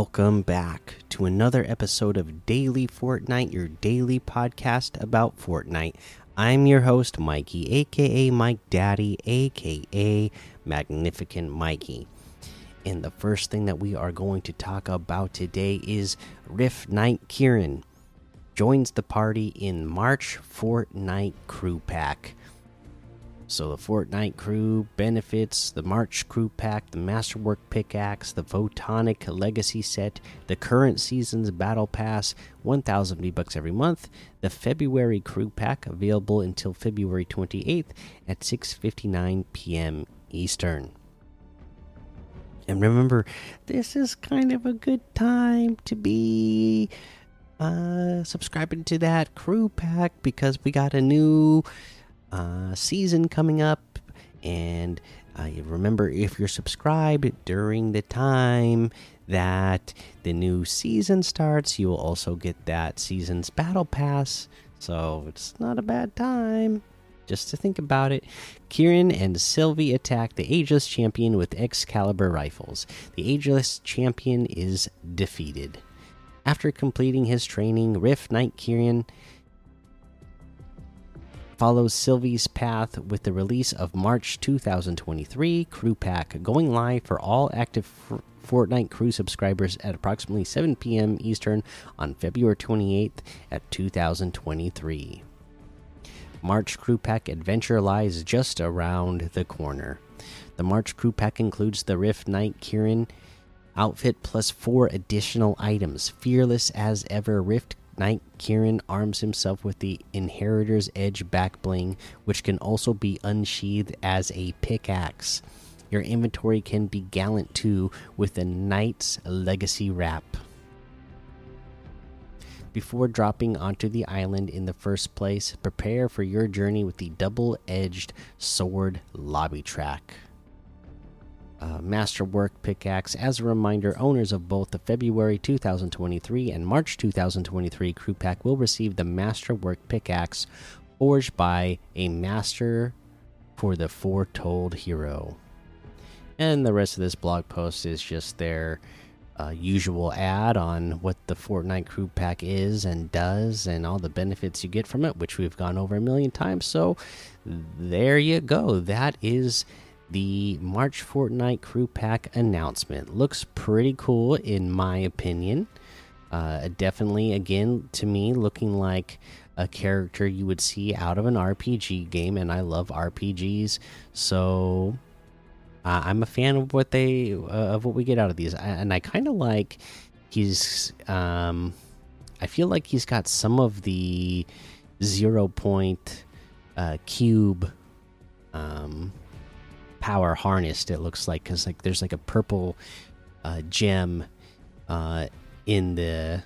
welcome back to another episode of Daily Fortnite, your daily podcast about Fortnite. I'm your host, Mikey, aka Mike Daddy, aka Magnificent Mikey. And the first thing that we are going to talk about today is Rift Knight Kieran joins the party in March Fortnite Crew Pack. So the Fortnite crew benefits the March crew pack, the Masterwork pickaxe, the Photonic legacy set, the current season's battle pass, 1000 V-bucks every month, the February crew pack available until February 28th at 6:59 p.m. Eastern. And remember, this is kind of a good time to be uh subscribing to that crew pack because we got a new uh, season coming up. And uh, remember, if you're subscribed during the time that the new season starts, you will also get that season's battle pass. So it's not a bad time. Just to think about it, Kieran and Sylvie attack the Ageless Champion with Excalibur rifles. The Ageless Champion is defeated. After completing his training, Rift Knight Kieran follows Sylvie's path with the release of March 2023 Crew Pack, going live for all active Fortnite Crew subscribers at approximately 7 p.m. Eastern on February 28th at 2023. March Crew Pack Adventure lies just around the corner. The March Crew Pack includes the Rift Knight Kieran outfit plus four additional items. Fearless as ever Rift Knight Kieran arms himself with the Inheritor's Edge back bling, which can also be unsheathed as a pickaxe. Your inventory can be gallant too with the Knight's Legacy Wrap. Before dropping onto the island in the first place, prepare for your journey with the double edged sword lobby track uh, Masterwork pickaxe. As a reminder, owners of both the February 2023 and March 2023 crew pack will receive the Masterwork pickaxe forged by a master for the foretold hero. And the rest of this blog post is just their uh, usual ad on what the Fortnite crew pack is and does and all the benefits you get from it, which we've gone over a million times. So there you go. That is the March Fortnite Crew Pack announcement. Looks pretty cool, in my opinion. Uh, definitely, again, to me, looking like a character you would see out of an RPG game, and I love RPGs, so uh, I'm a fan of what they uh, of what we get out of these, and I kind of like he's. Um, I feel like he's got some of the zero point uh, cube um, power harnessed. It looks like because like there's like a purple uh, gem uh, in the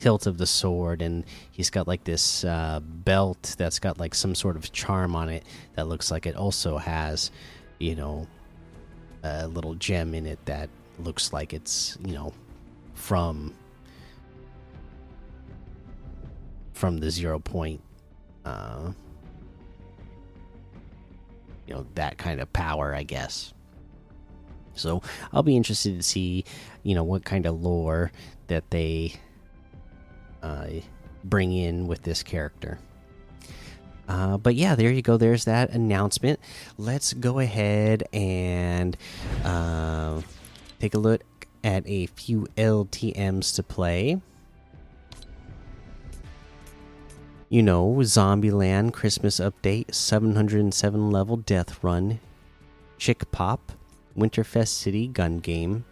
hilt of the sword, and he's got like this uh, belt that's got like some sort of charm on it that looks like it also has, you know, a little gem in it that looks like it's you know from from the zero point uh you know that kind of power, I guess. So I'll be interested to see, you know, what kind of lore that they uh, bring in with this character. Uh, but yeah, there you go. There's that announcement. Let's go ahead and uh, take a look at a few LTMs to play. You know, Zombieland Christmas Update, 707 level Death Run, Chick Pop, Winterfest City Gun Game,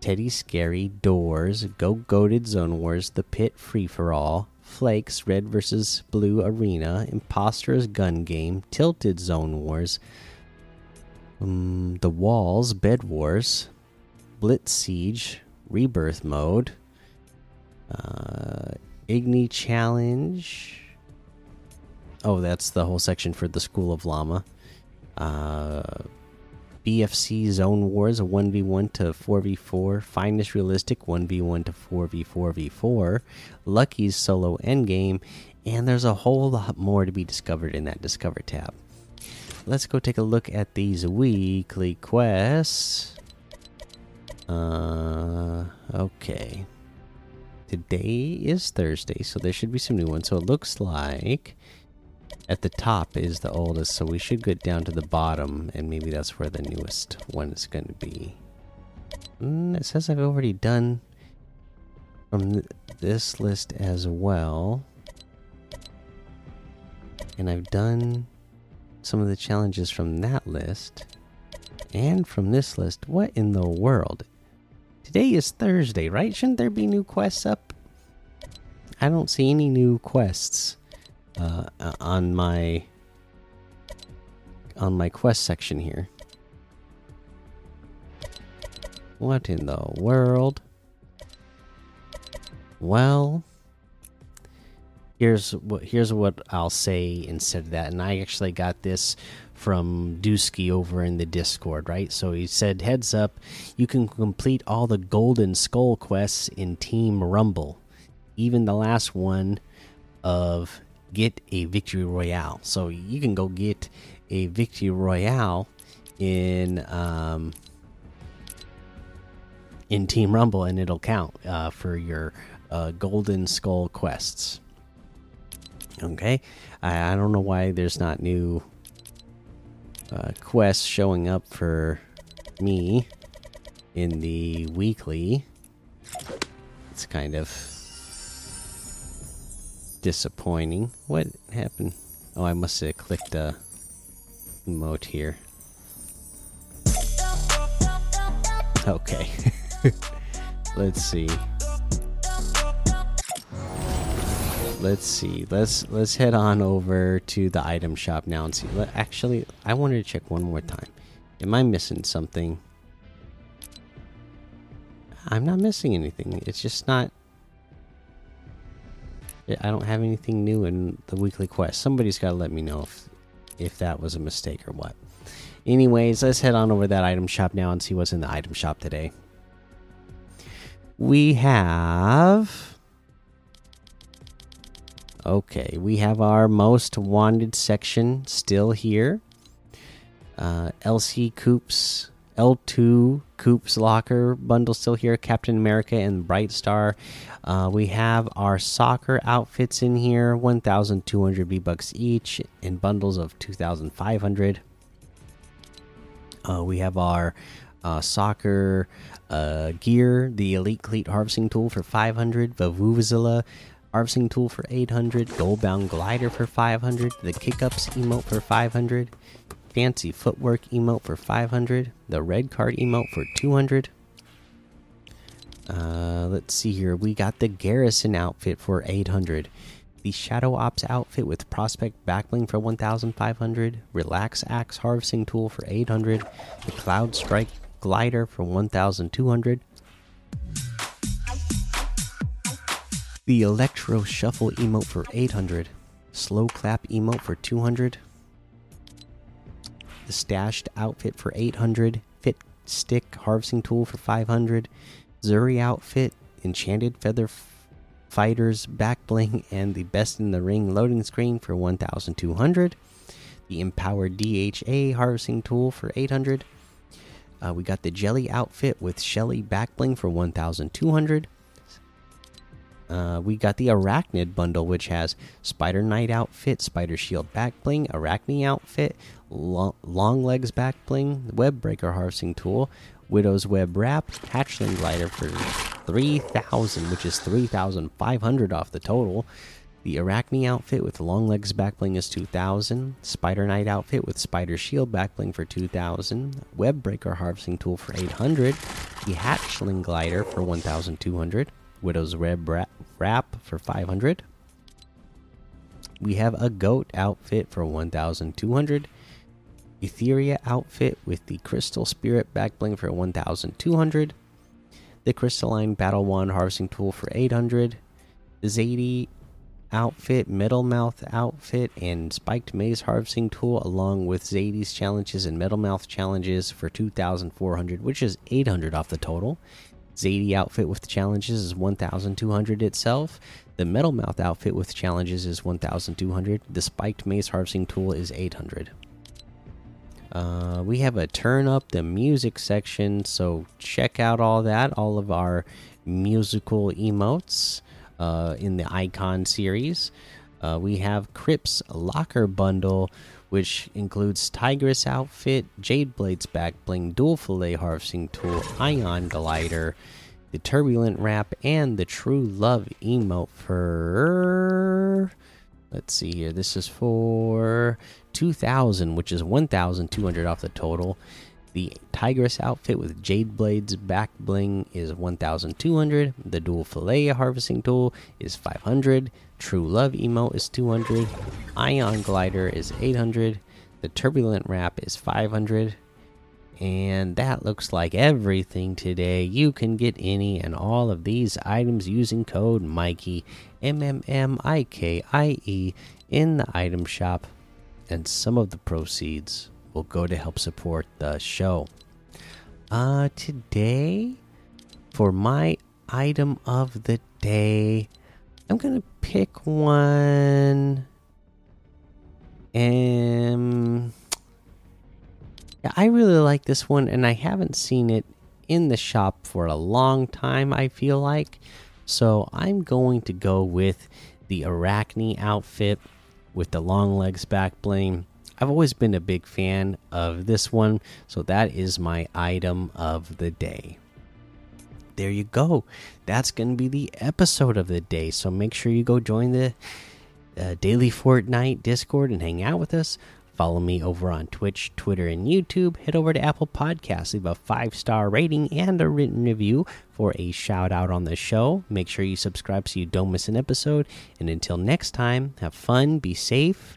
Teddy Scary, Doors, Go Goaded Zone Wars, The Pit Free for All, Flakes, Red vs. Blue Arena, Imposters Gun Game, Tilted Zone Wars, um, The Walls, Bed Wars, Blitz Siege, Rebirth Mode, uh, Igni Challenge. Oh, that's the whole section for the School of Llama. Uh, BFC Zone Wars, a 1v1 to 4v4. Finest Realistic, 1v1 to 4v4v4. Lucky's Solo Endgame. And there's a whole lot more to be discovered in that Discover tab. Let's go take a look at these weekly quests. Uh, okay. Today is Thursday, so there should be some new ones. So it looks like at the top is the oldest, so we should get down to the bottom, and maybe that's where the newest one is going to be. Mm, it says I've already done from th this list as well. And I've done some of the challenges from that list and from this list. What in the world? Today is Thursday, right? Shouldn't there be new quests up? I don't see any new quests uh, on my on my quest section here. What in the world? Well, here's what here's what I'll say instead of that. And I actually got this from Dusky over in the Discord, right? So he said, "Heads up, you can complete all the Golden Skull quests in Team Rumble, even the last one of get a victory royale. So you can go get a victory royale in um, in Team Rumble, and it'll count uh, for your uh, Golden Skull quests. Okay, I, I, don't know why there's not new uh, quests showing up for me in the weekly. It's kind of disappointing. What happened? Oh, I must have clicked a emote here. Okay. Let's see. Let's see. Let's let's head on over to the item shop now and see. Actually, I wanted to check one more time. Am I missing something? I'm not missing anything. It's just not. I don't have anything new in the weekly quest. Somebody's got to let me know if if that was a mistake or what. Anyways, let's head on over that item shop now and see what's in the item shop today. We have. Okay, we have our most wanted section still here. Uh, LC Coops, L2 Coops Locker bundle still here. Captain America and Bright Star. Uh, we have our soccer outfits in here, 1,200 V bucks each, in bundles of 2,500. Uh, we have our uh, soccer uh, gear, the Elite Cleat Harvesting Tool for 500, the Vuvuzela Harvesting Tool for 800, Goldbound Glider for 500, the Kickups emote for 500, Fancy Footwork emote for 500, the Red Card emote for 200. Uh, let's see here. We got the Garrison outfit for 800 the Shadow Ops outfit with Prospect Backbling for 1500, Relax Axe Harvesting Tool for 800, the Cloud Strike Glider for 1200, the Electro Shuffle emote for 800, Slow Clap emote for 200, the Stashed outfit for 800, Fit Stick Harvesting Tool for 500, Zuri outfit, Enchanted Feather Fighters back bling and the best in the ring loading screen for 1200. The empowered DHA harvesting tool for 800. Uh, we got the jelly outfit with Shelly back bling for 1200. Uh, we got the arachnid bundle, which has Spider Knight outfit, Spider Shield back bling, Arachne outfit, long, long legs back bling, Web Breaker harvesting tool, Widow's Web wrap, Hatchling glider for 3000 which is 3500 off the total. The arachne outfit with long legs backbling is 2000 spider knight outfit with spider shield backbling for 2000 web breaker harvesting tool for 800 the hatchling glider for 1200 widow's web wrap for 500 we have a goat outfit for 1200 etheria outfit with the crystal spirit backbling for 1200 the crystalline battle wand harvesting tool for 800 the zadie outfit metal mouth outfit and spiked maze harvesting tool along with zadie's challenges and metal mouth challenges for 2400 which is 800 off the total zadie outfit with challenges is 1200 itself. The metal mouth outfit with challenges is 1200 the spiked maze harvesting tool is 800 Uh, we have a turn up the music section, so check out all that, all of our musical emotes uh, in the icon series. Uh, we have Crips Locker Bundle, which includes Tigress outfit, Jade Blades back bling, dual fillet harvesting tool, ion glider, the turbulent wrap, and the true love emote for. Let's see here. This is for 2000, which is 1200 off the total. The Tigress outfit with Jade Blades back bling is 1200. The dual fillet harvesting tool is 500. True Love emote is 200. Ion glider is 800. The turbulent wrap is 500. And that looks like everything today. You can get any and all of these items using code Mikey M M M I K I E in the item shop, and some of the proceeds will go to help support the show. Uh today for my item of the day, I'm going to pick one and yeah, I really like this one, and I haven't seen it in the shop for a long time, I feel like. So I'm going to go with the Arachne outfit with the long legs back bling. I've always been a big fan of this one, so that is my item of the day. There you go. That's going to be the episode of the day. So make sure you go join the uh, Daily Fortnite Discord and hang out with us. Follow me over on Twitch, Twitter, and YouTube. Head over to Apple Podcasts, leave a five star rating and a written review for a shout out on the show. Make sure you subscribe so you don't miss an episode. And until next time, have fun, be safe,